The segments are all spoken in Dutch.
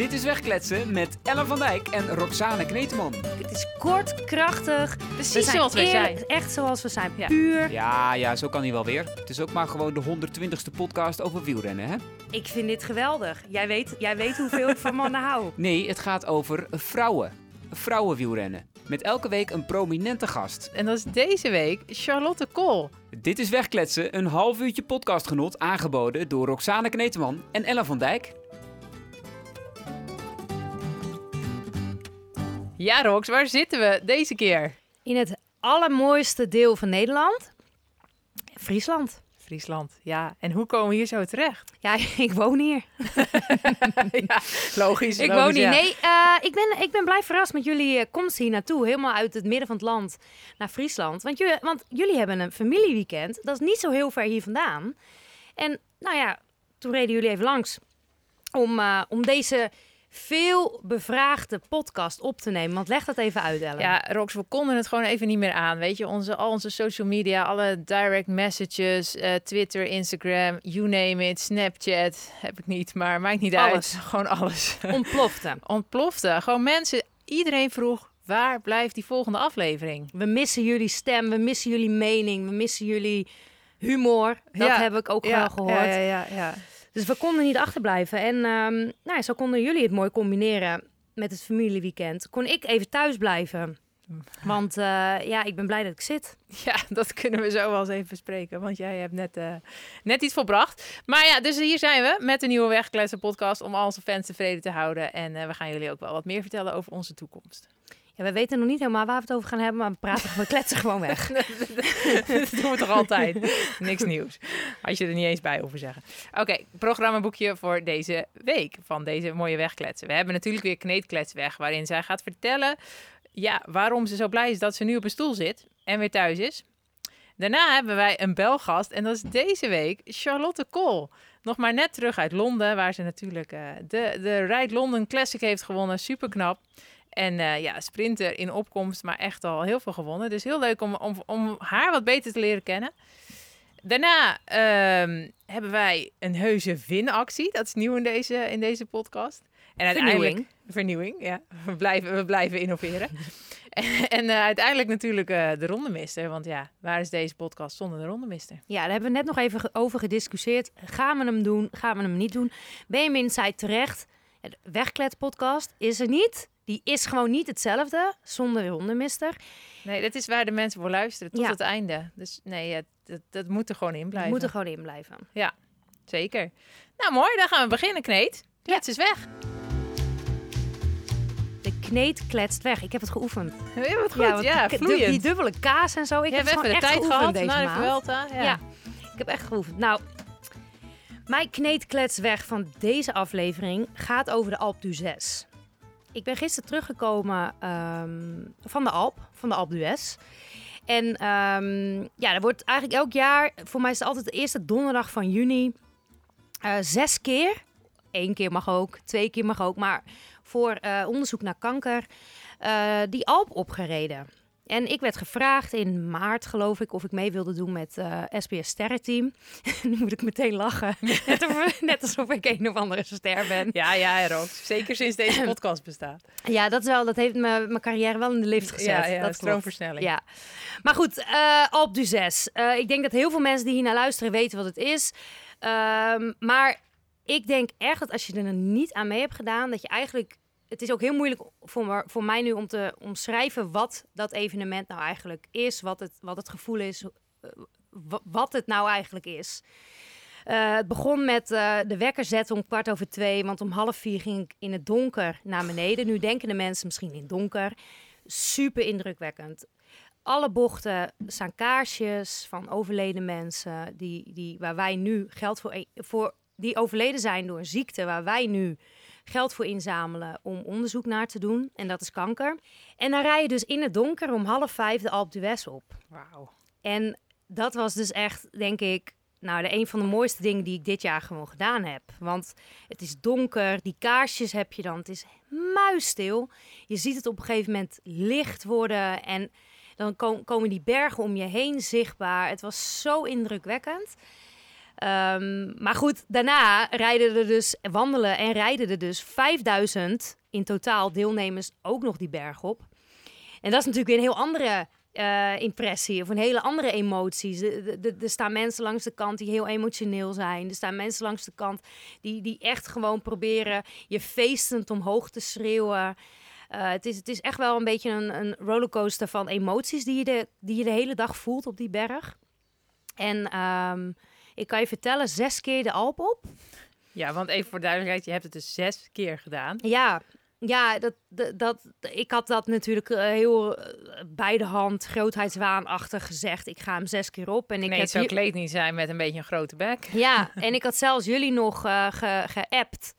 Dit is Wegkletsen met Ellen van Dijk en Roxane Kneteman. Het is kort, krachtig. Precies zoals we zijn. Echt zoals we zijn. Ja. Puur. Ja, ja, zo kan hij wel weer. Het is ook maar gewoon de 120ste podcast over wielrennen, hè? Ik vind dit geweldig. Jij weet, jij weet hoeveel ik van mannen hou. Nee, het gaat over vrouwen. Vrouwenwielrennen. Met elke week een prominente gast. En dat is deze week Charlotte Kool. Dit is Wegkletsen, een half uurtje podcastgenot aangeboden door Roxane Kneteman en Ellen van Dijk. Ja, Rox, waar zitten we deze keer? In het allermooiste deel van Nederland. Friesland. Friesland, ja. En hoe komen we hier zo terecht? Ja, ik woon hier. ja, logisch. Ik logisch, woon hier. ja. Nee, eh, ik, ben, ik ben blij verrast met jullie eh, komst hier naartoe. Helemaal uit het midden van het land naar Friesland. Want jullie, want jullie hebben een familieweekend. Dat is niet zo heel ver hier vandaan. En nou ja, toen reden jullie even langs om, eh, om deze veel bevraagde podcast op te nemen. Want leg dat even uit, Ellen. Ja, Rox, we konden het gewoon even niet meer aan. Weet je, onze, al onze social media, alle direct messages, eh, Twitter, Instagram, you name it, Snapchat, heb ik niet, maar maakt niet Alles. uit. Gewoon alles. Ontplofte. Ontplofte. Gewoon mensen, iedereen vroeg, waar blijft die volgende aflevering? We missen jullie stem, we missen jullie mening, we missen jullie humor. Dat Ja, heb ik ook ja, wel gehoord. Ja, ja, ja, ja. Dus we konden niet achterblijven. En ehm, nou, zo konden jullie het mooi combineren met het familieweekend. Kon ik even thuis blijven. Want eh, ja, ik ben blij dat ik zit. Ja, dat kunnen we zo wel eens even bespreken. Want jij hebt net, eh, net iets volbracht. Maar ja, dus hier zijn we met de nieuwe Wegkletsen podcast om al onze fans tevreden te houden. En eh, we gaan jullie ook wel wat meer vertellen over onze toekomst. We weten nog niet helemaal waar we het over gaan hebben, maar we praten we kletsen gewoon weg. dat doen we toch altijd? Niks nieuws. Als je er niet eens bij te zeggen. Oké, programmaboekje voor deze week van deze mooie wegkletsen. We hebben natuurlijk weer Kneetklets weg, waarin zij gaat vertellen ja, waarom ze zo blij is dat ze nu op een stoel zit en weer thuis is. Daarna hebben wij een belgast en dat is deze week Charlotte Kool. Nog maar net terug uit Londen, waar ze natuurlijk eh, de, de Ride London Classic heeft gewonnen. Super knap. En eh, ja, sprinter in opkomst, maar echt al heel veel gewonnen. Dus heel leuk om, om, om haar wat beter te leren kennen. Daarna ehm, hebben wij een heuse winactie. Dat is nieuw in deze, in deze podcast. En uiteindelijk Vernieuwing. vernieuwing, ja. We blijven, we blijven innoveren. en eh, uiteindelijk natuurlijk eh, de rondemister. Want ja, waar is deze podcast zonder de rondemister? Ja, daar hebben we net nog even over gediscussieerd. Gaan we hem doen? Gaan we hem niet doen? Benjamin zei terecht, het Wegklet-podcast is er niet. Die is gewoon niet hetzelfde zonder hondenmister. Nee, dat is waar de mensen voor luisteren tot Ja. het einde. Dus nee, ja, dat, dat moet er gewoon in blijven. moet er gewoon in blijven. Zeker. Nou, mooi. Dan gaan we beginnen, Kneet. Klets is weg. De kneet kletst weg. Ik heb het geoefend. Ja, wat goed. want Ja, die, vloeiend. die dubbele kaas en zo. Ik je heb even de echt tijd gehad deze na de. Vuelta. Ja. Ja. Ik heb echt geoefend. Nou, mijn kneetklets weg van deze aflevering gaat over de Alpe d'Huez. Ik ben gisteren teruggekomen ehm, van de Alp, van de Alpe d'Huez. En ehm, ja, er wordt eigenlijk elk jaar, voor mij is het altijd de eerste donderdag van juni, eh, zes keer, één keer mag ook, twee keer mag ook, maar voor eh, onderzoek naar kanker, eh, die Alp opgereden. En ik werd gevraagd in maart, geloof ik, of ik mee wilde doen met eh SBS Sterrenteam. nu moet ik meteen lachen. net, of, net alsof ik een of andere ster ben. Ja, ja, Rox. Zeker sinds deze podcast bestaat. Ja, dat, is wel, dat heeft me- mijn carrière wel in de lift gezet. Ja, ja, dat stroomversnelling. Ja. Maar goed, eh Alpe d'Huez. Eh, ik denk dat heel veel mensen die hier naar luisteren weten wat het is. Ehm, maar ik denk echt dat als je er niet aan mee hebt gedaan, dat je eigenlijk... Het is ook heel moeilijk voor, voor mij nu om te omschrijven wat dat evenement nou eigenlijk is. Wat het, wat het gevoel is. eh, wa- wat het nou eigenlijk is. Eh, het begon met eh, de wekker zetten om kwart over twee. Want om half vier ging ik in het donker naar beneden. Nu denken de mensen misschien in donker. Super indrukwekkend. Alle bochten staan kaarsjes van overleden mensen. Die, die, waar wij nu geld voor, voor. Die overleden zijn door ziekte. Waar wij nu geld voor inzamelen om onderzoek naar te doen. En dat is kanker. En dan rij je dus in het donker om half vijf de Alpe d'Huez op. Wauw. En dat was dus echt, denk ik, nou, de een van de mooiste dingen die ik dit jaar gewoon gedaan heb. Want het is donker, die kaarsjes heb je dan, het is muisstil. Je ziet het op een gegeven moment licht worden en dan ko- komen die bergen om je heen zichtbaar. Het was zo indrukwekkend. Ehm, maar goed, daarna rijden er dus, wandelen en rijden er dus 5000 in totaal deelnemers ook nog die berg op. En dat is natuurlijk weer een heel andere eh, impressie of een hele andere emoties. Er- staan mensen langs de kant die heel emotioneel zijn. Er staan mensen langs de kant die, die echt gewoon proberen je feestend omhoog te schreeuwen. Eh, het, is, het is echt wel een beetje een, een rollercoaster van emoties die je, de, die je de hele dag voelt op die berg. En ehm, ik kan je vertellen, zes keer de Alp op. Ja, want even voor duidelijkheid, je hebt het dus zes keer gedaan. Ja, ja dat, dat, dat, ik had dat natuurlijk eh, heel eh, bij de hand, grootheidswaanachtig gezegd. Ik ga hem zes keer op. En ik nee, heb zo ju- kleed niet zijn met een beetje een grote bek. Ja, en ik had zelfs jullie nog ge- geappt.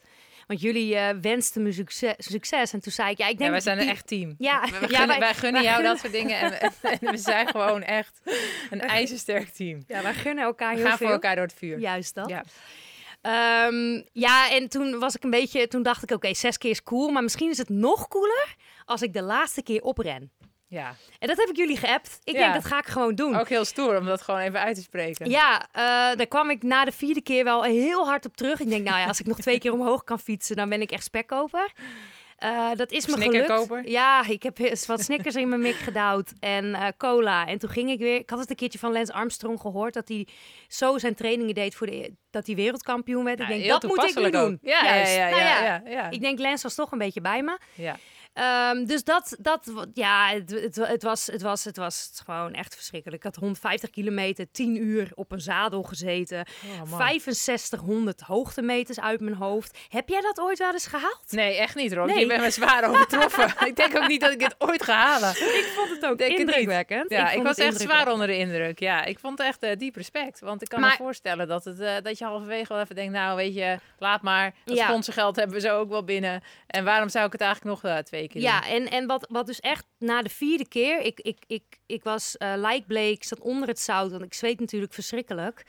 Want jullie eh, wensten me succes, succes. En toen zei ik, ja, ik Ja, denk wij zijn een echt team. Ja, We, we wij- wij gunnen wij jou gunnen- dat soort dingen. En, en- en we zijn gewoon echt een ijzersterk team. Ja, wij gunnen elkaar We heel gaan veel. voor elkaar door het vuur. Juist dat. Ja. Ehm, ja, en toen was ik een beetje, toen dacht ik, oké, zes keer is cool, maar misschien is het nog cooler als ik de laatste keer opren. Ja. En dat heb ik jullie geappt. Ik Ja. denk, dat ga ik gewoon doen. Ook heel stoer om dat gewoon even uit te spreken. Ja, eh, daar kwam ik na de vierde keer wel heel hard op terug. Ik denk, nou ja, als ik nog twee keer omhoog kan fietsen, dan ben ik echt spekkoper. Eh, dat is me gelukt. Ja, ik heb wat snickers in mijn mik gedouwd en eh, cola. En toen ging ik weer... Ik had het een keertje van Lance Armstrong gehoord... dat hij zo zijn trainingen deed voor de, dat hij wereldkampioen werd. Ik denk, heel dat moet ik nu doen. ja, Nou ja, ja, ja. Ik denk, Lance was toch een beetje bij me. Ja. Ehm, dus dat, dat ja, het, het, het, was, het, was, het was gewoon echt verschrikkelijk. Ik had 150 kilometer, 10 uur op een zadel gezeten. Oh, man. 6500 hoogtemeters uit mijn hoofd. Heb jij dat ooit wel eens gehaald? Nee, echt niet, Rob. Nee. Je bent me zwaar overtroffen. ik denk ook niet dat ik dit ooit ga halen. Ik vond het ook Denk indrukwekkend. Ja, ik, was echt zwaar onder de indruk. Ja, ik vond het echt eh, diep respect. Want ik kan me voorstellen dat, het, eh, dat je halverwege wel even denkt... nou, weet je, laat maar. Dat Ja. sponsorgeld hebben we zo ook wel binnen. En waarom zou ik het eigenlijk nog eh, twee Ja, en, en wat, wat dus echt na de vierde keer... Ik, ik, ik, ik was uh, lijkbleek, ik zat onder het zout, want ik zweet natuurlijk verschrikkelijk.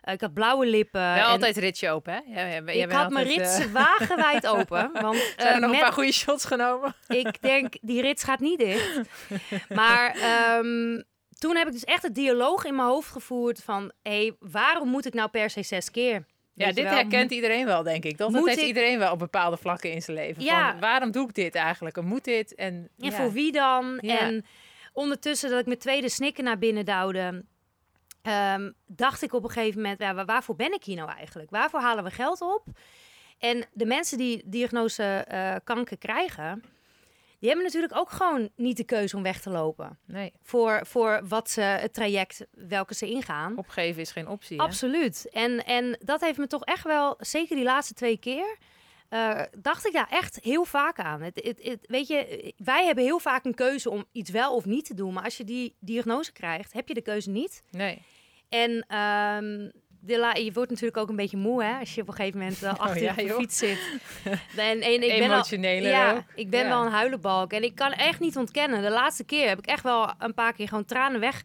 Eh, ik had blauwe lippen. Wel en altijd ritsje open, hè? Jij jij ik had mijn altijd, eh, rits wagenwijd open. Want zijn eh, er nog met- een paar goede shots genomen? ik denk, die rits gaat niet dicht. Maar ehm, toen heb ik dus echt het dialoog in mijn hoofd gevoerd van... hé, hey, waarom moet ik nou per se zes keer? Ja, dit wel? herkent iedereen wel, denk ik. Dat, dat heeft ik- iedereen wel op bepaalde vlakken in zijn leven. Ja. Van, waarom doe ik dit eigenlijk? En moet dit? En, En voor wie dan? Ja. En ondertussen dat ik mijn tweede snikken naar binnen duwde... ehm, dacht ik op een gegeven moment, ja, waar- waarvoor ben ik hier nou eigenlijk? Waarvoor halen we geld op? En de mensen die diagnose eh, kanker krijgen... die hebben natuurlijk ook gewoon niet de keuze om weg te lopen. Nee, Voor, voor wat ze, het traject welke ze ingaan. opgeven is geen optie. hè? Absoluut. En, en dat heeft me toch echt wel, zeker die laatste twee keer, eh, dacht ik daar echt heel vaak aan. Het, het, het- weet je, wij hebben heel vaak een keuze om iets wel of niet te doen. Maar als je die diagnose krijgt, heb je de keuze niet. Nee. En ehm, je wordt natuurlijk ook een beetje moe, hè, als je op een gegeven moment uh, achter Oh, ja, de joh. fiets zit. En, en ik ben al, Emotionele ja, ook. ik ben Ja. wel een huilenbalk. En ik kan echt niet ontkennen. De laatste keer heb ik echt wel een paar keer gewoon tranen weg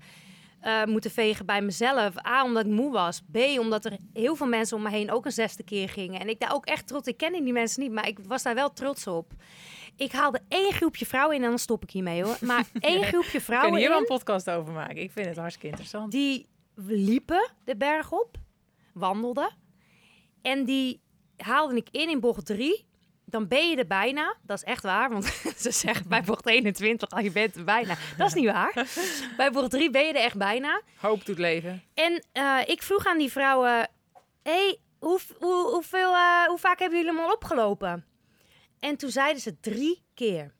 eh, moeten vegen bij mezelf. A, omdat ik moe was. B, omdat er heel veel mensen om me heen ook een zesde keer gingen. En ik daar ook echt trots... Ik ken die mensen niet, maar ik was daar wel trots op. Ik haalde één groepje vrouwen in en dan stop ik hiermee hoor. Maar één groepje We kunnen vrouwen hier wel een podcast over maken. Ik vind het hartstikke interessant. die liepen de berg op, wandelden. En die haalde ik in in bocht drie. Dan ben je er bijna. Dat is echt waar, want ze zeggen bij bocht 21 al je bent er bijna. Dat is niet waar. bij bocht 3 ben je er echt bijna. Hoop doet leven. En eh, ik vroeg aan die vrouwen: hey, hoe, hoe, hoeveel, eh, hoe vaak hebben jullie hem al opgelopen? En toen zeiden ze drie keer.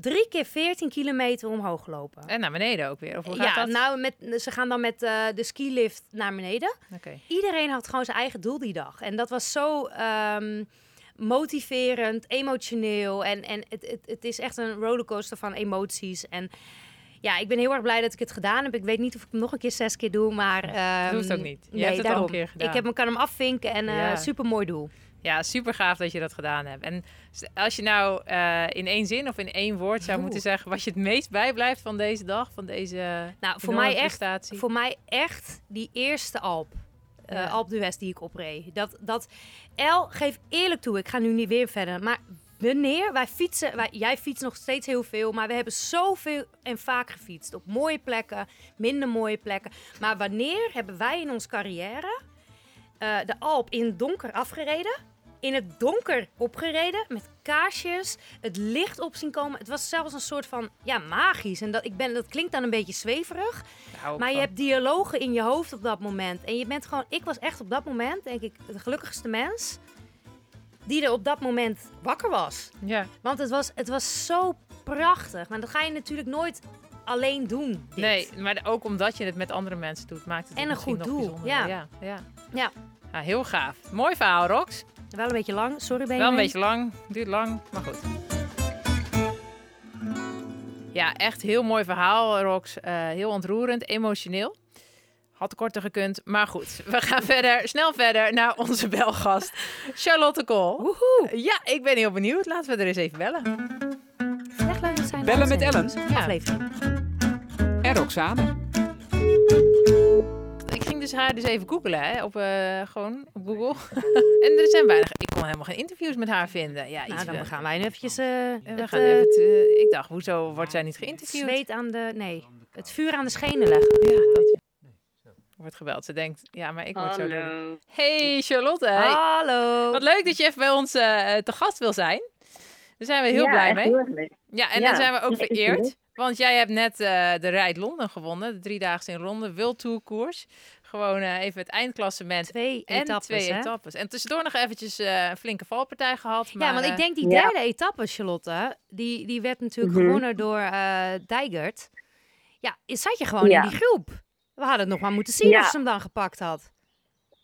Drie keer 14 kilometer omhoog lopen. En naar beneden ook weer. Of hoe gaat Ja, dat? nou, met, ze gaan dan met eh, de skilift naar beneden. Iedereen had gewoon zijn eigen doel die dag. En dat was zo ehm, motiverend, emotioneel. En, en het, het, het is echt een rollercoaster van emoties. En ja, ik ben heel erg blij dat ik het gedaan heb. Ik weet niet of ik hem nog een keer zes keer doe, maar... ehm, hoeft ook niet. Je nee, hebt het al een daarom. keer gedaan. Ik heb, kan hem afvinken en eh Ja. super mooi doel. Ja, super gaaf dat je dat gedaan hebt. En als je nou eh, in één zin of in één woord zou Oeh. moeten zeggen... wat je het meest bijblijft van deze dag, van deze Nou, voor mij echt. Voor mij echt die eerste Alp. eh Ja. Alp de West die ik opreed. Dat, dat, El, geef eerlijk toe, ik ga nu niet weer verder. Maar wanneer wij fietsen, wij, jij fietst nog steeds heel veel, maar we hebben zoveel en vaak gefietst. Op mooie plekken, minder mooie plekken. Maar wanneer hebben wij in onze carrière eh, de Alp in het donker afgereden. In het donker opgereden met kaarsjes, het licht op zien komen. Het was zelfs een soort van ja, magisch. En dat, ik ben, dat klinkt dan een beetje zweverig. Maar je hebt dialogen in je hoofd op dat moment. En je bent gewoon, ik was echt op dat moment, denk ik, de gelukkigste mens. Die er op dat moment wakker was. Ja. Want het was, het was zo prachtig. Maar dat ga je natuurlijk nooit alleen doen. dit. Nee, maar ook omdat je het met andere mensen doet, maakt het En een misschien goed nog doel, ja. Ja, ja. Ja. Ja, heel gaaf. Mooi verhaal, Rox. Wel een beetje lang, sorry ben je Wel een beetje lang, duurt lang, maar goed. Ja, echt heel mooi verhaal, Rox. Eh, heel ontroerend, emotioneel. Had korter gekund, maar goed. We gaan verder, snel verder naar onze belgast, Charlotte Kool. Woehoe! Ja, ik ben heel benieuwd. Laten we er eens even bellen. Echt leuk dat zijn Bellen met uitzending. Ja. Aflevering. En Roxane. Dus haar dus even googelen, hè, op, eh, gewoon op Google. en er zijn weinig. Ik kon helemaal geen interviews met haar vinden. Ja, Nou, iets, dan eh, gaan wij eventjes eh, we het, gaan eh, even te- ik dacht, hoezo wordt zij niet het geïnterviewd? zweet aan de... Nee, het vuur aan de schenen leggen. Ja, dat wordt gebeld. Ze denkt, ja, maar ik word zo... Hey Charlotte. Hallo. Wat leuk dat je even bij ons eh, te gast wil zijn. Daar zijn we heel Ja, blij echt mee. heel erg leuk. Ja, en Ja, dan zijn we ook vereerd. Want jij hebt net eh, de Rijd Londen gewonnen. De driedaagse in Londen. World Tour koers. Gewoon eh, even het eindklassement. Twee En etappes, twee hè? etappes. En tussendoor nog eventjes eh, een flinke valpartij gehad. Maar, ja, want ik denk die Ja. derde etappe, Charlotte, die, die werd natuurlijk Mhm. gewonnen door eh Dijgert. Ja, zat je gewoon Ja. in die groep. We hadden het nog maar moeten zien Ja. of ze hem dan gepakt had.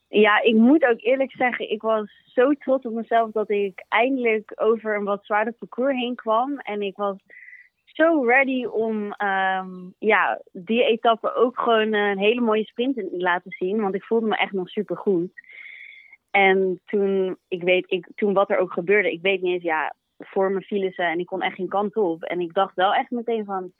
Ja, ik moet ook eerlijk zeggen, ik was zo trots op mezelf dat ik eindelijk over een wat zwaarder parcours heen kwam. En ik was zo ready om ehm, ja, die etappe ook gewoon een hele mooie sprint in te laten zien. Want ik voelde me echt nog super goed. En toen, ik weet, ik, toen wat er ook gebeurde, ik weet niet eens, ja, voor me vielen ze en ik kon echt geen kant op. En ik dacht wel echt meteen van,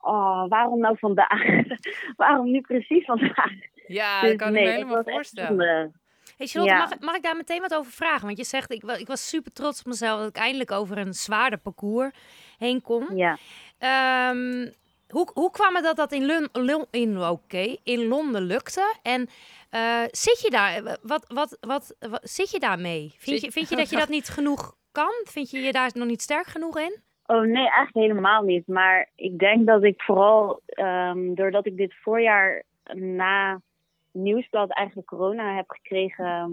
oh, waarom nou vandaag? waarom nu precies vandaag? Ja, Dus dat kan ik nee, me dat helemaal voorstellen. Hey Charlotte, Ja. mag, mag ik daar meteen wat over vragen? Want je zegt, ik, ik was super trots op mezelf dat ik eindelijk over een zwaarder parcours heen kon. Ja. Ehm, hoe, hoe kwam het dat dat in, Lun- in, oké, in Londen lukte? En eh, zit je daar, wat, wat, wat, wat, zit je daarmee? Vind Zit- je, vind je dat je dat niet genoeg kan? Vind je je daar nog niet sterk genoeg in? Oh nee, eigenlijk helemaal niet. Maar ik denk dat ik vooral, ehm, doordat ik dit voorjaar na Nieuwsblad eigenlijk corona heb gekregen, ehm,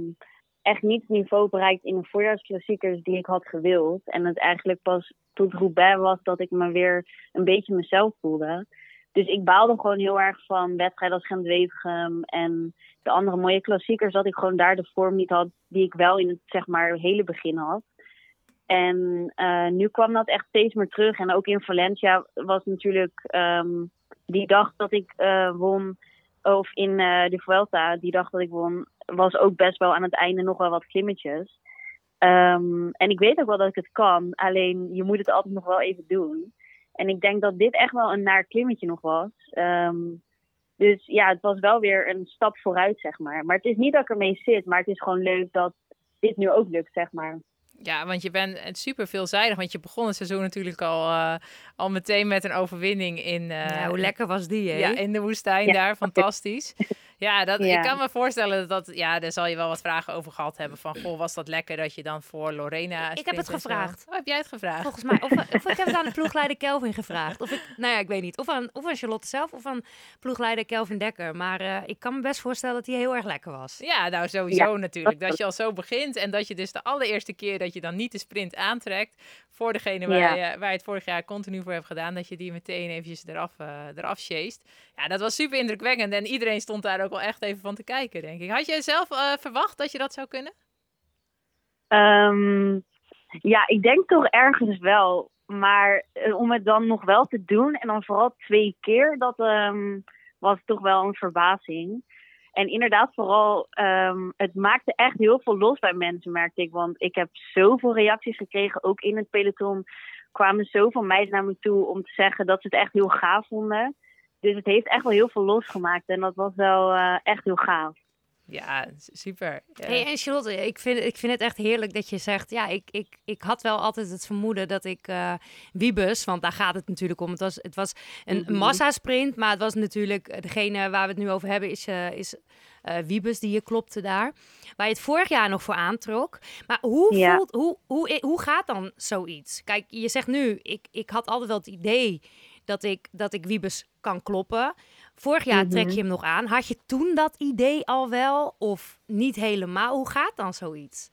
echt niet het niveau bereikt in de voorjaarsklassiekers die ik had gewild. En het eigenlijk pas tot Roubaix was dat ik me weer een beetje mezelf voelde. Dus ik baalde gewoon heel erg van wedstrijden als Gent-Wevelgem en de andere mooie klassiekers, dat ik gewoon daar de vorm niet had die ik wel in het zeg maar hele begin had. En eh, nu kwam dat echt steeds meer terug. En ook in Valencia was natuurlijk ehm, die dag dat ik eh, won, of in eh, de Vuelta, die dag dat ik won, was ook best wel aan het einde nog wel wat klimmetjes. Ehm, en ik weet ook wel dat ik het kan, alleen je moet het altijd nog wel even doen. En ik denk dat dit echt wel een naar klimmetje nog was. Ehm, dus ja, het was wel weer een stap vooruit, zeg maar. Maar het is niet dat ik ermee zit, maar het is gewoon leuk dat dit nu ook lukt, zeg maar. Ja, want je bent super veelzijdig. Want je begon het seizoen natuurlijk al, eh, al meteen met een overwinning in, eh, ja, hoe lekker was die, hè? ja, in de woestijn Ja. daar. Fantastisch. Ja, dat, Ja. ik kan me voorstellen dat, dat... Ja, daar zal je wel wat vragen over gehad hebben. Van, goh, was dat lekker dat je dan voor Lorena... Ik heb het gevraagd. Oh, heb jij het gevraagd? Volgens mij. Of, of ik heb het aan de ploegleider Kelvin gevraagd. Of ik, nou ja, ik weet niet. Of aan, of aan Charlotte zelf of aan ploegleider Kelvin Dekker. Maar eh, ik kan me best voorstellen dat hij heel erg lekker was. Ja, nou sowieso natuurlijk. Dat je al zo begint en dat je dus de allereerste keer dat je dan niet de sprint aantrekt voor degene waar, Ja. je, waar je het vorig jaar continu voor hebt gedaan, dat je die meteen eventjes eraf, eh eraf sjeest. Ja, dat was super indrukwekkend en iedereen stond daar ook wel echt even van te kijken, denk ik. Had jij zelf eh, verwacht dat je dat zou kunnen? Ehm, ja, ik denk toch ergens wel. Maar eh, om het dan nog wel te doen en dan vooral twee keer, dat ehm, was toch wel een verbazing. En inderdaad, vooral, ehm, het maakte echt heel veel los bij mensen, merkte ik. Want ik heb zoveel reacties gekregen, ook in het peloton kwamen zoveel meiden naar me toe om te zeggen dat ze het echt heel gaaf vonden. Dus het heeft echt wel heel veel losgemaakt en dat was wel eh, echt heel gaaf. Ja, super. Ja. Hey, en Charlotte, ik vind, ik vind het echt heerlijk dat je zegt... ja, ik, ik, ik had wel altijd het vermoeden dat ik eh Wiebes... want daar gaat het natuurlijk om. Het was, het was een Mhm. massasprint, maar het was natuurlijk... eh, degene waar we het nu over hebben is, eh is eh, Wiebes, die je klopte daar. Waar je het vorig jaar nog voor aantrok. Maar hoe, Ja. voelt, hoe, hoe, hoe gaat dan zoiets? Kijk, je zegt nu, ik, ik had altijd wel het idee... dat ik, dat ik Wiebes kan kloppen... Vorig jaar trek Mhm. je hem nog aan. Had je toen dat idee al wel of niet helemaal? Hoe gaat dan zoiets?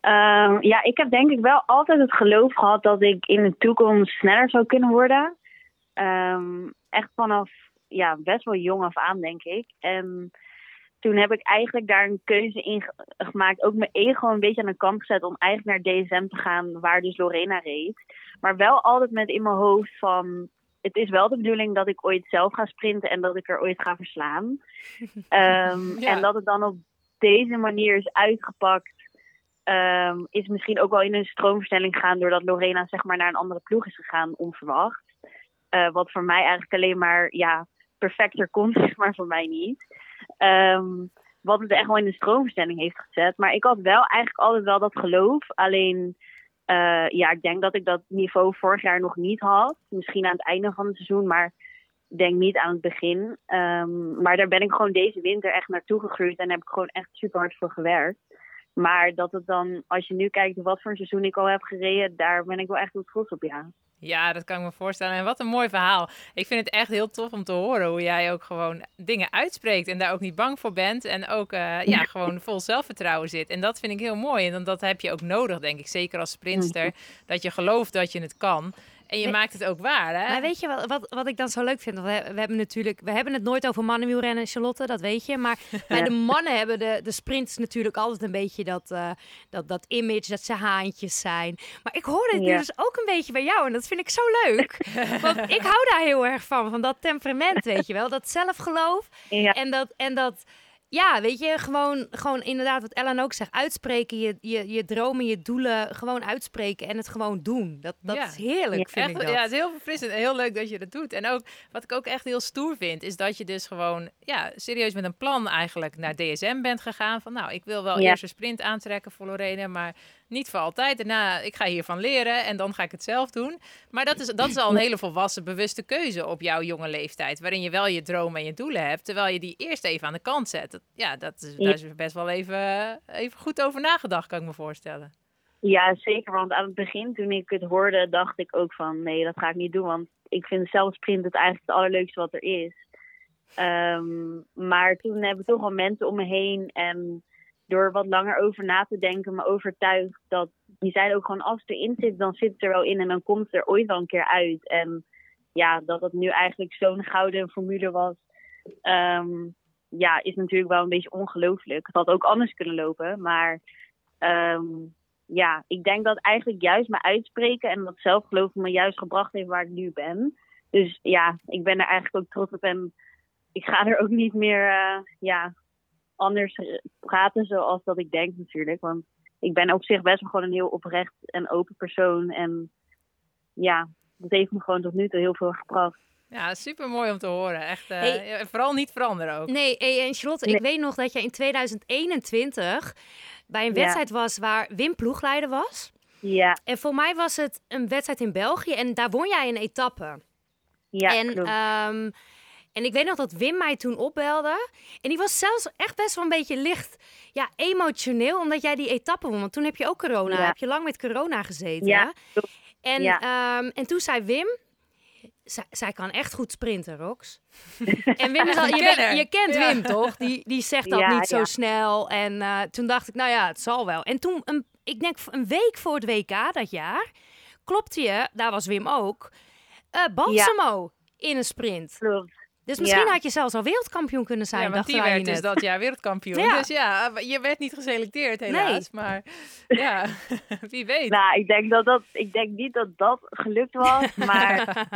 Ehm, ja, ik heb denk ik wel altijd het geloof gehad dat ik in de toekomst sneller zou kunnen worden. Ehm, echt vanaf ja, best wel jong af aan, denk ik. En toen heb ik eigenlijk daar een keuze in ge- gemaakt. Ook mijn ego een beetje aan de kant gezet om eigenlijk naar DSM te gaan, waar dus Lorena reed. Maar wel altijd met in mijn hoofd van... Het is wel de bedoeling dat ik ooit zelf ga sprinten en dat ik er ooit ga verslaan. Ehm, Ja. En dat het dan op deze manier is uitgepakt ehm, is misschien ook wel in een stroomversnelling gegaan doordat Lorena zeg maar naar een andere ploeg is gegaan onverwacht. Eh, wat voor mij eigenlijk alleen maar ja, perfecter kon, zeg maar voor mij niet. Ehm, wat het echt wel in de stroomversnelling heeft gezet. Maar ik had wel eigenlijk altijd wel dat geloof. Alleen eh, ja, ik denk dat ik dat niveau vorig jaar nog niet had. Misschien aan het einde van het seizoen, maar denk niet aan het begin. Ehm, maar daar ben ik gewoon deze winter echt naartoe gegroeid en heb ik gewoon echt super hard voor gewerkt. Maar dat het dan, als je nu kijkt wat voor een seizoen ik al heb gereden, daar ben ik wel echt heel trots op, ja. Ja, dat kan ik me voorstellen. En wat een mooi verhaal. Ik vind het echt heel tof om te horen hoe jij ook gewoon dingen uitspreekt en daar ook niet bang voor bent. En ook eh, ja, gewoon vol zelfvertrouwen zit. En dat vind ik heel mooi. En dan- dat heb je ook nodig, denk ik. Zeker als sprinster. Dat je gelooft dat je het kan. En je maakt het ook waar, hè? Maar weet je wat, wat, wat ik dan zo leuk vind? Want we, we hebben natuurlijk, we hebben het nooit over mannenwielrennen, Charlotte, dat weet je. Maar bij de mannen hebben de, de sprints natuurlijk altijd een beetje dat, eh, dat, dat image, dat ze haantjes zijn. Maar ik hoor dit Ja. dus ook een beetje bij jou en dat vind ik zo leuk. Want ik hou daar heel erg van, van dat temperament, weet je wel. Dat zelfgeloof Ja, En dat, en dat, ja, weet je, gewoon, gewoon inderdaad wat Ellen ook zegt, uitspreken, je, je, je dromen, je doelen, gewoon uitspreken en het gewoon doen. Dat, dat Ja. is heerlijk, Ja, vind Echt, ik dat. ja, het is heel verfrissend en heel leuk dat je dat doet. En ook wat ik ook echt heel stoer vind, is dat je dus gewoon ja, serieus met een plan eigenlijk naar DSM bent gegaan. Van nou, ik wil wel Ja. eerst een sprint aantrekken voor Lorena, maar niet voor altijd. Daarna, ik ga hiervan leren en dan ga ik het zelf doen. Maar dat is, dat is al een hele volwassen, bewuste keuze op jouw jonge leeftijd. Waarin je wel je dromen en je doelen hebt, terwijl je die eerst even aan de kant zet. Dat, ja, dat is, daar is best wel even, even goed over nagedacht, kan ik me voorstellen. ja, zeker. Want aan het begin, toen ik het hoorde, dacht ik ook van nee, dat ga ik niet doen. Want ik vind zelf sprint het eigenlijk het allerleukste wat er is. Ehm, maar toen heb ik toch wel mensen om me heen en door wat langer over na te denken, me overtuigd dat die zeiden ook gewoon als het erin zit, dan zit het er wel in en dan komt het er ooit wel een keer uit. En ja, dat het nu eigenlijk zo'n gouden formule was, ehm, ja, is natuurlijk wel een beetje ongelooflijk. Het had ook anders kunnen lopen, maar ehm, ja, ik denk dat eigenlijk juist mijn uitspreken en dat zelfgeloof me juist gebracht heeft waar ik nu ben. Dus ja, ik ben er eigenlijk ook trots op en ik ga er ook niet meer eh, ja, anders praten zoals dat ik denk natuurlijk. Want ik ben op zich best wel gewoon een heel oprecht en open persoon. En ja, dat heeft me gewoon tot nu toe heel veel gebracht. Ja, super mooi om te horen. Echt, eh, Hey. ja, vooral niet veranderen ook. Nee, hey, en Charlotte, ik weet nog dat je in 2021 bij een Ja. wedstrijd was waar Wim ploegleider was. Ja, En voor mij was het een wedstrijd in België en daar won jij een etappe. ja, en, klopt. ehm, en ik weet nog dat Wim mij toen opbelde. En die was zelfs echt best wel een beetje licht ja, emotioneel, omdat jij die etappe won. Want toen heb je ook corona, Ja. heb je lang met corona gezeten. Ja. En, Ja. ehm, en toen zei Wim, zij, zij kan echt goed sprinten, Rox. en Wim is al, je, je kent Ja. Wim toch? Die, die zegt dat Ja, niet zo ja. snel. En eh, toen dacht ik, nou ja, het zal wel. En toen, een, ik denk een week voor het WK dat jaar, klopte je, daar was Wim ook, eh Balsamo in een sprint. klopt. Dus misschien Ja. had je zelfs al wereldkampioen kunnen zijn. Ja, want die werd dus dat jaar wereldkampioen. Ja. Dus ja, je werd niet geselecteerd helaas. Maar ja, wie weet. Nou, ik denk, dat dat, ik denk niet dat dat gelukt was, maar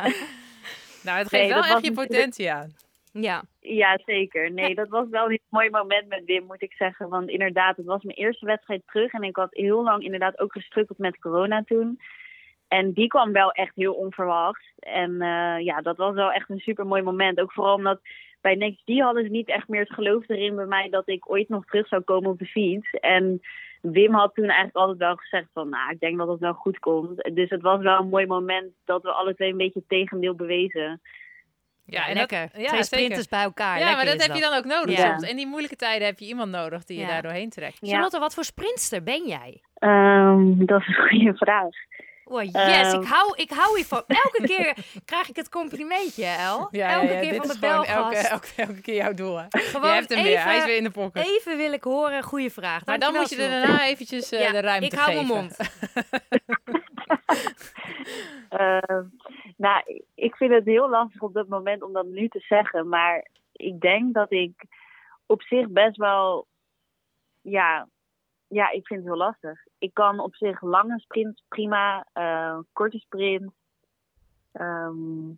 Nou, het Nee, geeft wel dat echt was je natuurlijk- potentie aan. Ja, Ja, zeker. Nee, dat was wel een mooi moment met Wim, moet ik zeggen. Want inderdaad, het was mijn eerste wedstrijd terug. En ik had heel lang inderdaad ook gestrukkeld met corona toen. En die kwam wel echt heel onverwachts. En eh, ja, dat was wel echt een super mooi moment. Ook vooral omdat bij Next G hadden ze niet echt meer het geloof erin bij mij dat ik ooit nog terug zou komen op de fiets. En Wim had toen eigenlijk altijd wel gezegd van, nou, ik denk dat het wel goed komt. Dus het was wel een mooi moment dat we alle twee een beetje het tegendeel bewezen. Ja, en dat- ja, Twee zeker. sprinters bij elkaar. Ja, maar dat heb je dan ook nodig Ja. soms. In die moeilijke tijden heb je iemand nodig die je daar doorheen trekt. Ja. Charlotte, wat voor sprinter ben jij? Ehm, dat is een goede vraag. Oh, yes, Ehm. ik, hou, ik hou hiervan. Elke keer krijg ik het complimentje, El. Ja, elke ja, ja, keer van de elke, belgast. elke, elke keer jouw doel. Hè. Je Gewoon hebt hem even, weer. Hij is weer in de pocket. even wil ik horen, goede vraag. Maar dan moet je er daarna eventjes eh, de ruimte ik hou geven. mijn mond. Ehm, nou, ik vind het heel lastig op dat moment om dat nu te zeggen. Maar ik denk dat ik op zich best wel. Ja, ja ik vind het heel lastig. Ik kan op zich lange sprints prima, eh, korte sprints. Ehm,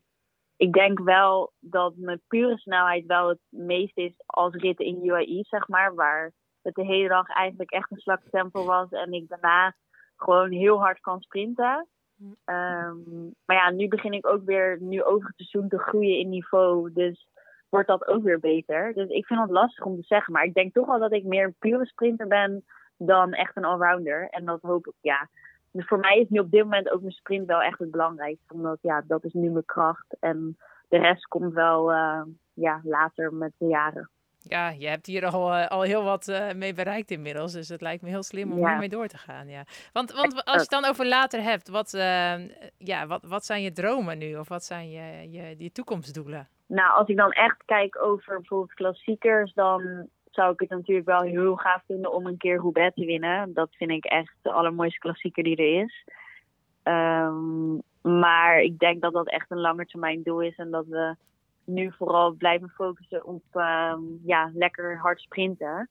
ik denk wel dat mijn pure snelheid wel het meest is als ritten in UAE, zeg maar. Waar het de hele dag eigenlijk echt een slak tempo was. En ik daarna gewoon heel hard kan sprinten. Ehm, maar ja, nu begin ik ook weer, nu over het seizoen, te groeien in niveau. Dus wordt dat ook weer beter. Dus ik vind het lastig om te zeggen. Maar ik denk toch wel dat ik meer een pure sprinter ben dan echt een allrounder. En dat hoop ik, ja. Dus voor mij is nu op dit moment ook mijn sprint wel echt het belangrijkste. Omdat ja, dat is nu mijn kracht. En de rest komt wel eh, ja, later met de jaren. Ja, je hebt hier al, eh, al heel wat eh, mee bereikt inmiddels. Dus het lijkt me heel slim om Ja. hiermee door te gaan. Ja. Want, want als je het dan over later hebt, wat, ja, wat, wat zijn je dromen nu? Of wat zijn je, je, je toekomstdoelen? Nou, als ik dan echt kijk over bijvoorbeeld klassiekers, dan zou ik het natuurlijk wel heel gaaf vinden om een keer Roubaix te winnen. Dat vind ik echt de allermooiste klassieker die er is. Ehm, maar ik denk dat dat echt een langetermijn doel is en dat we nu vooral blijven focussen op ehm, ja, lekker hard sprinten.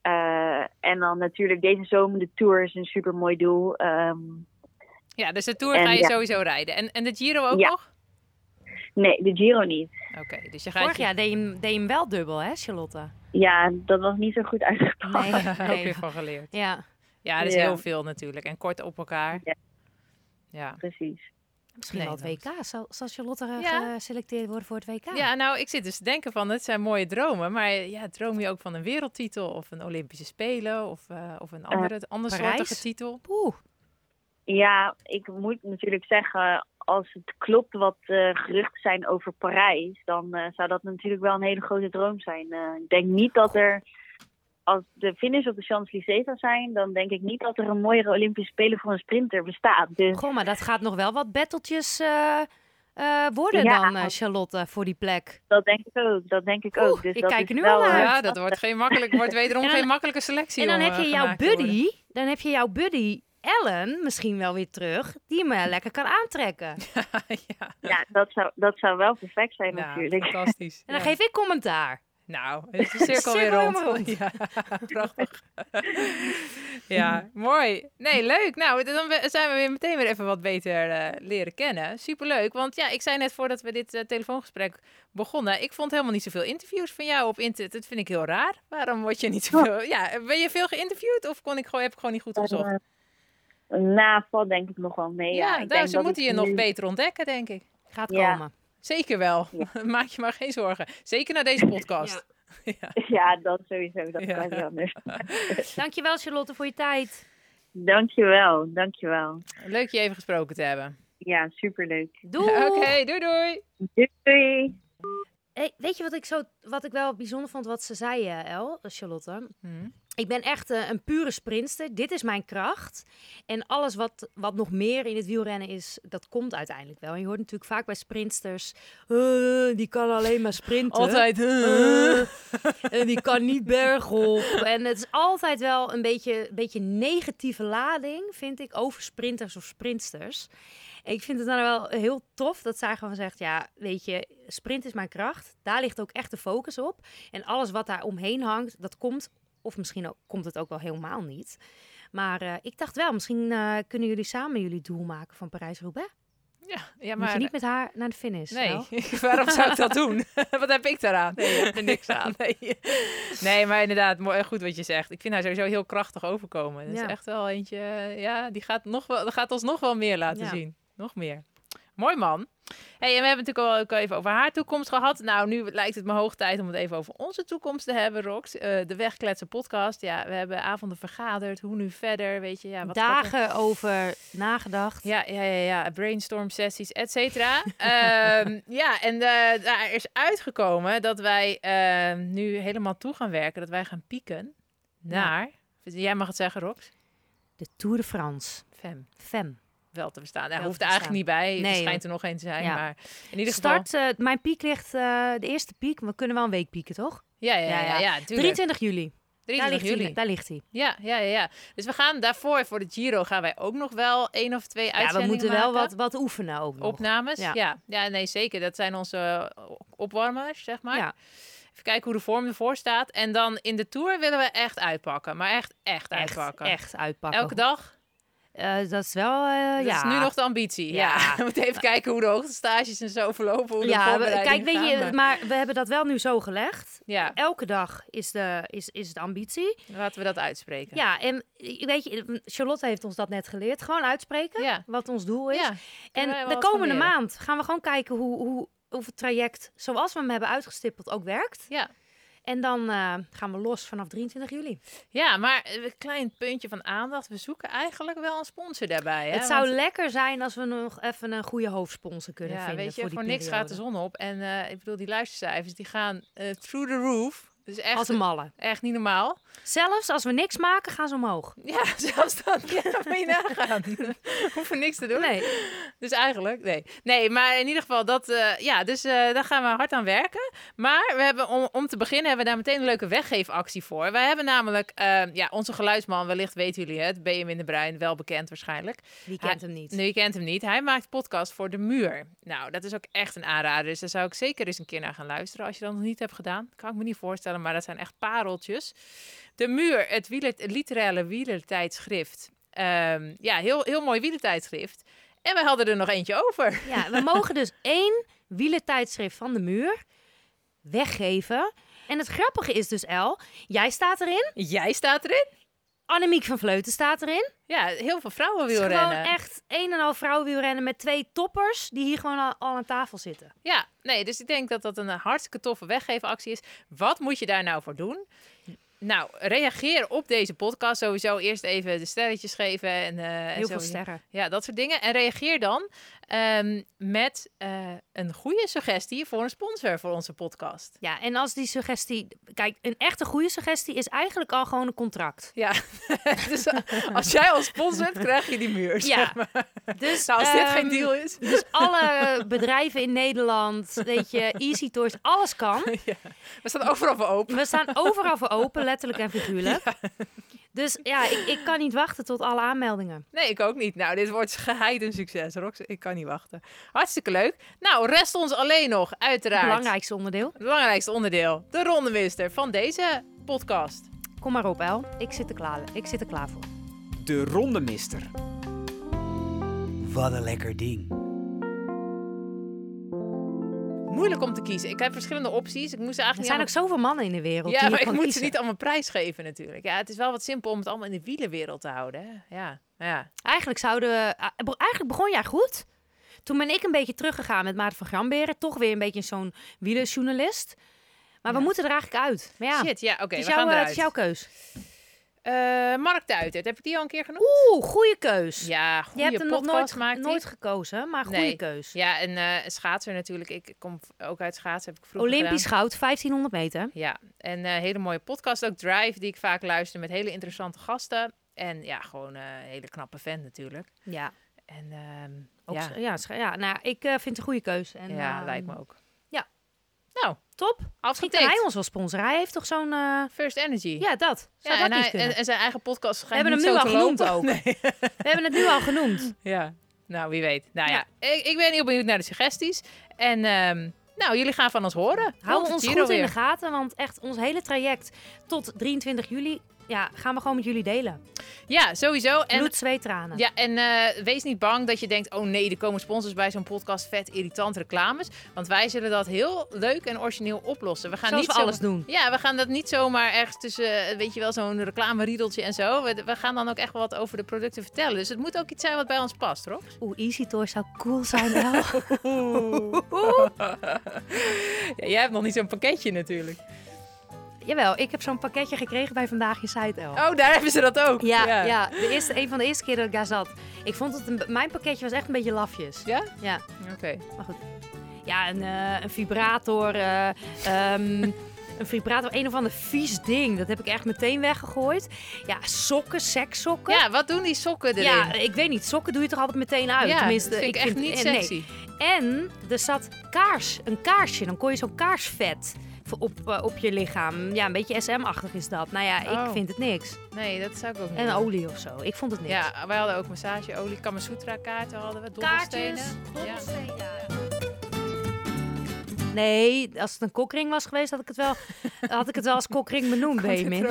Eh, en dan natuurlijk deze zomer de Tour is een super mooi doel. Ehm, Ja, dus de Tour En ga je ja. sowieso rijden. En, en de Giro ook Ja. nog? nee, de Giro niet. Oké, dus je gaat... Vorig je- jaar deed je, hem, deed je hem wel dubbel, hè, Charlotte? Ja, dat was niet zo goed uitgepakt. Nee, ook nee. weer van geleerd. Ja, Ja, dat is Ja. heel veel natuurlijk. En kort op elkaar. Ja. Ja. Precies. misschien Nee, wel het WK. Zal, zal Charlotte eh, Ja. geselecteerd worden voor het WK? Ja, nou, ik zit dus te denken van, het zijn mooie dromen. Maar ja, droom je ook van een wereldtitel of een Olympische Spelen of, eh, of een andere, andere Parijs? soortige titel? Oeh, Ja, ik moet natuurlijk zeggen, als het klopt wat eh, geruchten zijn over Parijs, dan eh, zou dat natuurlijk wel een hele grote droom zijn. Eh, ik denk niet dat er, als de finish op de Champs-Élysées zou zijn, dan denk ik niet dat er een mooiere Olympische Spelen voor een sprinter bestaat. Dus goh, maar dat gaat nog wel wat batteltjes eh, eh, worden Ja. dan, eh, Charlotte, voor die plek. dat denk ik ook. Dat denk ik Oeh, ook. Dus ik dat kijk er nu wel, al naar. Ja, dat wordt, geen makkelijk, wordt wederom dan- geen makkelijke selectie. En dan om, heb je jouw worden. buddy, dan heb je jouw buddy Ellen misschien wel weer terug, die me lekker kan aantrekken. ja, ja, dat zou, dat zou wel perfect zijn natuurlijk. fantastisch. En dan Ja. geef ik commentaar. Nou, is de cirkel weer rond. rond. Ja, prachtig. ja, mooi. Nee, leuk. Nou, dan zijn we weer meteen weer even wat beter eh, leren kennen. Superleuk, want ja, ik zei net voordat we dit eh, telefoongesprek begonnen, ik vond helemaal niet zoveel interviews van jou op internet. Dat vind ik heel raar. Waarom word je niet zoveel... Ja, ben je veel geïnterviewd of kon ik gewoon, heb ik gewoon niet goed gezocht? Nou, valt denk ik nog wel mee. ja, Ja, ik daar, denk ze dat moeten ik je nog beter ontdekken, denk ik. Gaat Ja. komen. Zeker wel. Maak je maar geen zorgen. Zeker na deze podcast. Ja. Ja, dat sowieso. Dat Ja. kan niet anders. Dankjewel Charlotte voor je tijd. Dankjewel, dankjewel. Leuk je even gesproken te hebben. Ja, superleuk. Doei! Oké, doei doei. Doei! Hey, weet je wat ik, zo, wat ik wel bijzonder vond wat ze zei, eh, El, Charlotte? Hm. Ik ben echt eh, een pure sprinter. Dit is mijn kracht. En alles wat, wat nog meer in het wielrennen is, dat komt uiteindelijk wel. En je hoort natuurlijk vaak bij sprinters, "Eh, die kan alleen maar sprinten. Altijd. Eh, en die kan niet bergop. En het is altijd wel een beetje, beetje negatieve lading, vind ik, over sprinters of sprintsters. Ik vind het dan wel heel tof dat zij gewoon zegt, ja, weet je, sprint is mijn kracht. Daar ligt ook echt de focus op. En alles wat daar omheen hangt, dat komt, of misschien ook, komt het ook wel helemaal niet. Maar eh, ik dacht wel, misschien eh, kunnen jullie samen jullie doel maken van Parijs-Roubaix. Ja, ja Moet je maar... niet met haar naar de finish. Nee, waarom zou ik dat doen? wat heb ik daaraan? Nee, je hebt er niks aan. Nee, nee maar inderdaad, mooi, goed wat je zegt. Ik vind haar sowieso heel krachtig overkomen. Dat Ja. is echt wel eentje, ja, die gaat, nog wel, gaat ons nog wel meer laten Ja. zien. Nog meer. Mooi man. Hey, en we hebben het natuurlijk al ook even over haar toekomst gehad. Nou, nu lijkt het me hoog tijd om het even over onze toekomst te hebben, Rox. Eh, de Wegkletsen podcast. Ja, we hebben avonden vergaderd. Hoe nu verder? Weet je, ja, wat wat er- Dagen over nagedacht. Ja, ja, ja, ja. brainstorm sessies, et cetera. Ehm, ja, en eh, daar is uitgekomen dat wij ehm, nu helemaal toe gaan werken. Dat wij gaan pieken naar... Jij mag het zeggen, Rox. De Tour de France. Fem. Fem. Wel te verstaan. Hij hoeft er eigenlijk niet bij. Nee, er schijnt er nog één te zijn. Ja. Maar in ieder geval... Start, eh, mijn piek ligt, eh, de eerste piek, we kunnen wel een week pieken, toch? Ja, ja, ja. Ja, ja, ja. ja, tuurlijk. 23 juli. Daar 23 ligt, juli. Hij, daar ligt hij. Ja, ja, ja, ja. Dus we gaan daarvoor, voor de Giro, gaan wij ook nog wel één of twee Ja, we uitzendingen moeten wel wat, wat oefenen ook nog. Opnames? Ja. Ja. ja. nee, zeker. Dat zijn onze eh, opwarmers, zeg maar. Ja. Even kijken hoe de vorm ervoor staat. En dan in de Tour willen we echt uitpakken. Maar echt, echt, Echt, uitpakken. echt uitpakken. Elke dag? Eh, dat is wel, Dat ja. is nu nog de ambitie. Ja. Ja. we moeten even kijken hoe de hoogtestages en zo verlopen. Hoe de ja, we- kijk, weet je, maar- maar we hebben dat wel nu zo gelegd. Ja, Elke dag is de, is, is de ambitie. laten we dat uitspreken. Ja, en eh, weet je, Charlotte heeft ons dat net geleerd. Gewoon uitspreken Ja. wat ons doel is. Ja, en de komende maand gaan we gewoon kijken hoe, hoe, of het traject zoals we hem hebben uitgestippeld ook werkt. Ja. En dan eh, gaan we los vanaf 23 juli. Ja, maar een klein puntje van aandacht. We zoeken eigenlijk wel een sponsor daarbij. Hè? het zou Want- lekker zijn als we nog even een goede hoofdsponsor kunnen ja, vinden. weet je, voor, niks gaat de zon op. En eh, ik bedoel, die luistercijfers die gaan eh, through the roof. Dus echt, Als een malle. echt niet normaal. Zelfs als we niks maken, gaan ze omhoog. Ja, zelfs dan. Ja, moet je nagaan. Hoeven niks te doen. Nee. Dus eigenlijk, nee. Nee, maar in ieder geval, dat, eh, ja, dus eh, daar gaan we hard aan werken. Maar we hebben, om, om te beginnen, hebben we daar meteen een leuke weggeefactie voor. Wij hebben namelijk, eh, ja, onze geluidsman, wellicht weten jullie het, BM in de Bruin, wel bekend waarschijnlijk. Wie Hij- kent hem niet? Nu, je kent hem niet. Hij maakt podcast voor De Muur. Nou, dat is ook echt een aanrader. Dus daar zou ik zeker eens een keer naar gaan luisteren. Als je dat nog niet hebt gedaan, kan ik me niet voorstellen. Maar dat zijn echt pareltjes. De Muur, het, wieler, het literaire wielertijdschrift. Ehm, ja, heel, heel mooi wielertijdschrift. En wij hadden er nog eentje over. Ja, we mogen dus één wielertijdschrift van de muur weggeven. En het grappige is dus, El, jij staat erin. Jij staat erin. Annemiek van Vleuten staat erin. Ja, heel veel vrouwen Het is gewoon echt een en al vrouwenwielrennen met twee toppers die hier gewoon al, al aan tafel zitten. Ja, nee, dus ik denk dat dat een hartstikke toffe weggeefactie is. Wat moet je daar nou voor doen? Nou, reageer op deze podcast. Sowieso eerst even de sterretjes geven. En, eh, en Heel veel sterren. Ja, dat soort dingen. En reageer dan ehm, met eh, een goede suggestie voor een sponsor voor onze podcast. Ja, en als die suggestie... Kijk, een echte goede suggestie is eigenlijk al gewoon een contract. Ja, dus als jij ons sponsort, krijg je die muur. zeg Ja. maar. Dus, Nou, als dit ehm, geen deal is. Dus alle bedrijven in Nederland, weet je, Easy Toys, alles kan. We staan overal voor open. We staan overal voor open, letterlijk en figuurlijk. Dus ja, ik, ik kan niet wachten tot alle aanmeldingen. Nee, ik ook niet. Nou, dit wordt geheid een succes, Rox. Ik kan niet wachten. Hartstikke leuk. Nou, rest ons alleen nog, uiteraard. Het belangrijkste onderdeel. Het belangrijkste onderdeel. De rondemister van deze podcast. Kom maar op, El. Ik zit er klaar, ik zit er klaar voor. De Rondemister. Wat een lekker ding. Moeilijk om te kiezen. Ik heb verschillende opties. Ik moest Er eigenlijk zijn ook zoveel mannen in de wereld. die Ja, maar ik moet ze niet allemaal prijsgeven natuurlijk. Ja, het is wel wat simpel om het allemaal in de wielenwereld te houden. Hè? Ja, ja. Eigenlijk zouden we... Eigenlijk begon jij goed. Toen ben ik een beetje teruggegaan met Maarten van Gramberen. Toch weer een beetje zo'n wielerjournalist. Maar we moeten er eigenlijk uit. Maar ja, Shit, ja, oké, het, is we jouw, gaan eh, eruit. het is jouw keus. Eh, Mark Tuitert, heb ik die al een keer genoemd? Oeh, goede keus. Ja, je goede hebt hem nog nooit, maakt nooit gekozen, maar goede Nee. keus. Ja, en eh schaatser natuurlijk. Ik kom ook uit schaatsen, heb ik vroeger Olympisch gedaan. goud, 1500 meter. Ja, en eh hele mooie podcast ook, Drive, die ik vaak luister met hele interessante gasten. En ja, gewoon een hele knappe vent natuurlijk. Ja, En ehm, ook, ja, ja. Ja, nou, ik vind het een goede keus. En, ja ehm, lijkt me ook. Nou, Top. Afgetikt. hij ons wel sponsoren. Hij heeft toch zo'n... eh, First Energy. Ja, dat. Zou Ja, dat en, niet hij, kunnen? en, en zijn eigen podcast schijnt hebben hem nu al genoemd ook. Nee. We hebben het nu al genoemd. Ja, nou wie weet. Nou ja, Ik, ik ben heel benieuwd naar de suggesties. En ehm, nou, jullie gaan van ons horen. Hou ons goed in de gaten, want echt ons hele traject tot 23 juli ja, gaan we gewoon met jullie delen. Ja, sowieso. En Bloed, zweet, tranen. Ja, en eh, wees niet bang dat je denkt: oh nee, er komen sponsors bij zo'n podcast, vet irritant reclames. Want wij zullen dat heel leuk en origineel oplossen. We gaan Zoals niet we alles doen. Ja, we gaan dat niet zomaar ergens tussen, eh, weet je wel, zo'n reclameriedeltje en zo. We, we gaan dan ook echt wel wat over de producten vertellen. Dus het moet ook iets zijn wat bij ons past, Rob. Oeh, Easy Toys zou cool zijn wel. Ja, jij hebt nog niet zo'n pakketje natuurlijk. Jawel, ik heb zo'n pakketje gekregen bij Vandaag in Zuid Oh, daar hebben ze dat ook. Ja, ja. De eerste, een van de eerste keer dat ik daar zat. Ik vond het, een, mijn pakketje was echt een beetje lafjes. Ja? Ja, Oké. maar goed. Ja, een, eh, een vibrator. ehm, een vibrator, een of ander vies ding. Dat heb ik echt meteen weggegooid. Ja, sokken, sekssokken. Ja, wat doen die sokken erin? Ja, ik weet niet. Sokken doe je toch altijd meteen uit? Ja, Tenminste, dat vind ik, echt niet eh, nee. sexy. En er zat kaars, een kaarsje. Dan kon je zo'n kaarsvet op, eh, op je lichaam. Ja, een beetje SM-achtig is dat. Nou ja, Oh. ik vind het niks. Nee, dat zou ik ook niet En olie of zo. Ik vond het niks. Ja, wij hadden ook massageolie, Kamasutra kaarten hadden we, dobbelstenen. Kaartjes, Nee, als het een kokring was geweest, had ik het wel, had ik het wel als kokring benoemd, Benjamin.